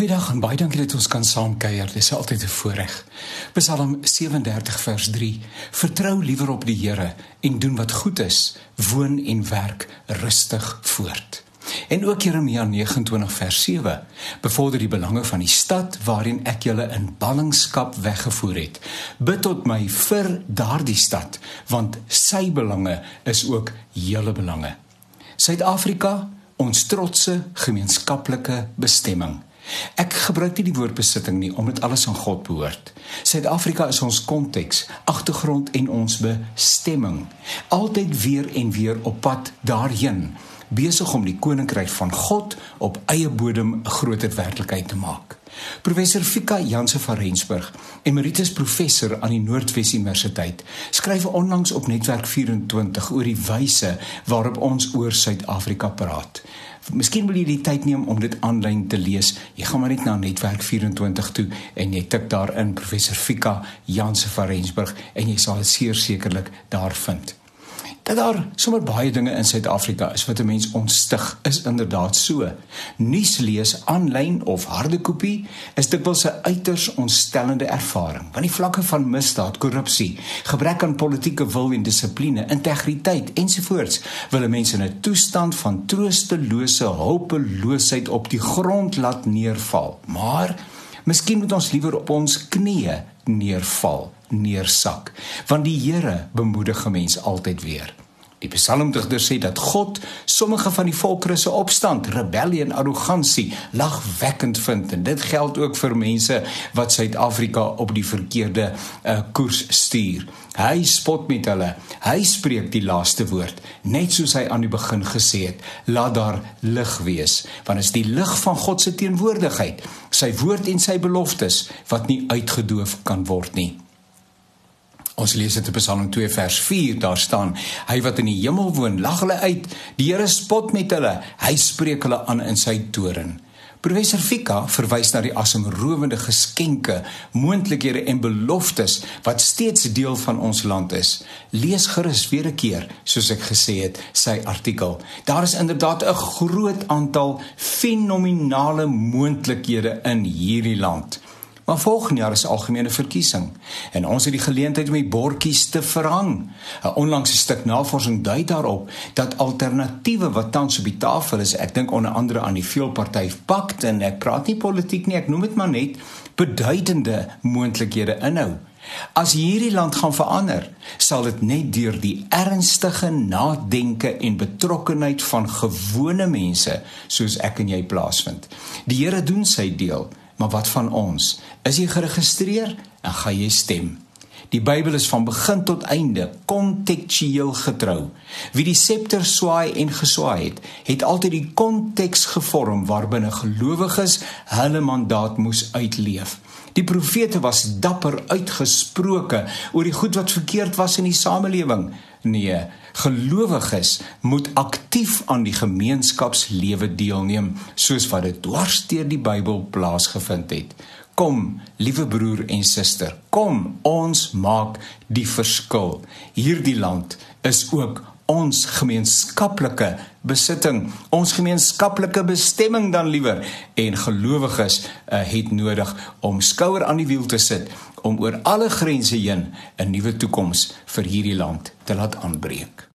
Goeiedag en baie dankie dat ons kan saam kuier. Dis altyd 'n voorreg. Psalm 37 vers 3. Vertrou liewer op die Here en doen wat goed is, woon en werk rustig voort. En ook Jeremia 29 vers 7 bevorder die belange van die stad waarin ek julle in ballingskap weggevoer het. Bid tot my vir daardie stad, want sy belange is ook julle belange. Suid-Afrika, ons trotse gemeenskaplike bestemming. Ek gebruik nie die woord besitting nie omdat alles aan God behoort. Suid-Afrika is ons konteks, agtergrond en ons bestemming. Altyd weer en weer op pad daarheen, besig om die koninkryk van God op eie bodem 'n groter werklikheid te maak. Professor Fika Janse van Rensburg, emeritus professor aan die Noordwes Universiteit, skryf onlangs op Netwerk 24 oor die wyse waarop ons oor Suid-Afrika praat. Miskien wil jy die tyd neem om dit aanlyn te lees. Jy gaan maar net na Netwerk 24 toe en jy tik daarin professor Fika Janse van Rensburg en jy sal dit seker daar vind dat daar sommer baie dinge in Suid-Afrika is wat 'n mens ontstig is inderdaad so. Nuus lees aanlyn of harde kopie is dikwels 'n uiters ontstellende ervaring. Want die vlakke van misdaad, korrupsie, gebrek aan politieke wil en dissipline, integriteit ensovoorts wil mense in 'n toestand van troostelose hulpeloosheid op die grond laat neerval. Maar miskien moet ons liewer op ons knieë neerval neersak want die Here bemoedig mense altyd weer Die psalmdigter sê dat God sommige van die volkere se opstand, rebellie en arrogansie lagwekkend vind en dit geld ook vir mense wat Suid-Afrika op die verkeerde uh, koers stuur. Hy spot met hulle. Hy spreek die laaste woord, net soos hy aan die begin gesê het, laat daar lig wees, want is die lig van God se teenwoordigheid, sy woord en sy beloftes wat nie uitgedoof kan word nie. Ons lees dit in Psalm 2 vers 4, daar staan: Hy wat in die hemel woon, lag hulle uit. Die Here spot met hulle. Hy spreek hulle aan in sy toren. Professor Fika verwys na die asemrowende geskenke, moontlikhede en beloftes wat steeds deel van ons land is. Lees gerus weer 'n keer, soos ek gesê het, sy artikel. Daar is inderdaad 'n groot aantal fenominale moontlikhede in hierdie land. Maar volgende jaar is algemene verkiesing en ons het die geleentheid om die bordjies te verhang. 'n Onlangse stuk navorsing dui daarop dat alternatiewe wat tans op die tafel is, ek dink onder andere aan die veelparty pakt en ek praat nie politiek nie, ek noem dit maar net beduidende moontlikhede inhou. As hierdie land gaan verander, sal dit net deur die ernstige nadenke en betrokkenheid van gewone mense soos ek en jy plaasvind. Die Here doen sy deel Maar wat van ons? Is jy geregistreer? En gaan jy stem? Die Bybel is van begin tot einde kontekstueel getrou. Wie die septer swaai en geswaai het, het altyd die konteks gevorm waarbinne gelowiges hulle mandaat moes uitleef. Die profete was dapper uitgesproke oor die goed wat verkeerd was in die samelewing. Nee, gelowiges moet aktief aan die gemeenskapslewe deelneem soos wat dit dwarsteer die Bybel plaasgevind het. Kom, liewe broer en suster, kom ons maak die verskil. Hierdie land is ook ons gemeenskaplike besitting, ons gemeenskaplike bestemming dan liewer en gelowiges uh, het nodig om skouer aan die wiel te sit om oor alle grense heen 'n nuwe toekoms vir hierdie land te laat aanbreek.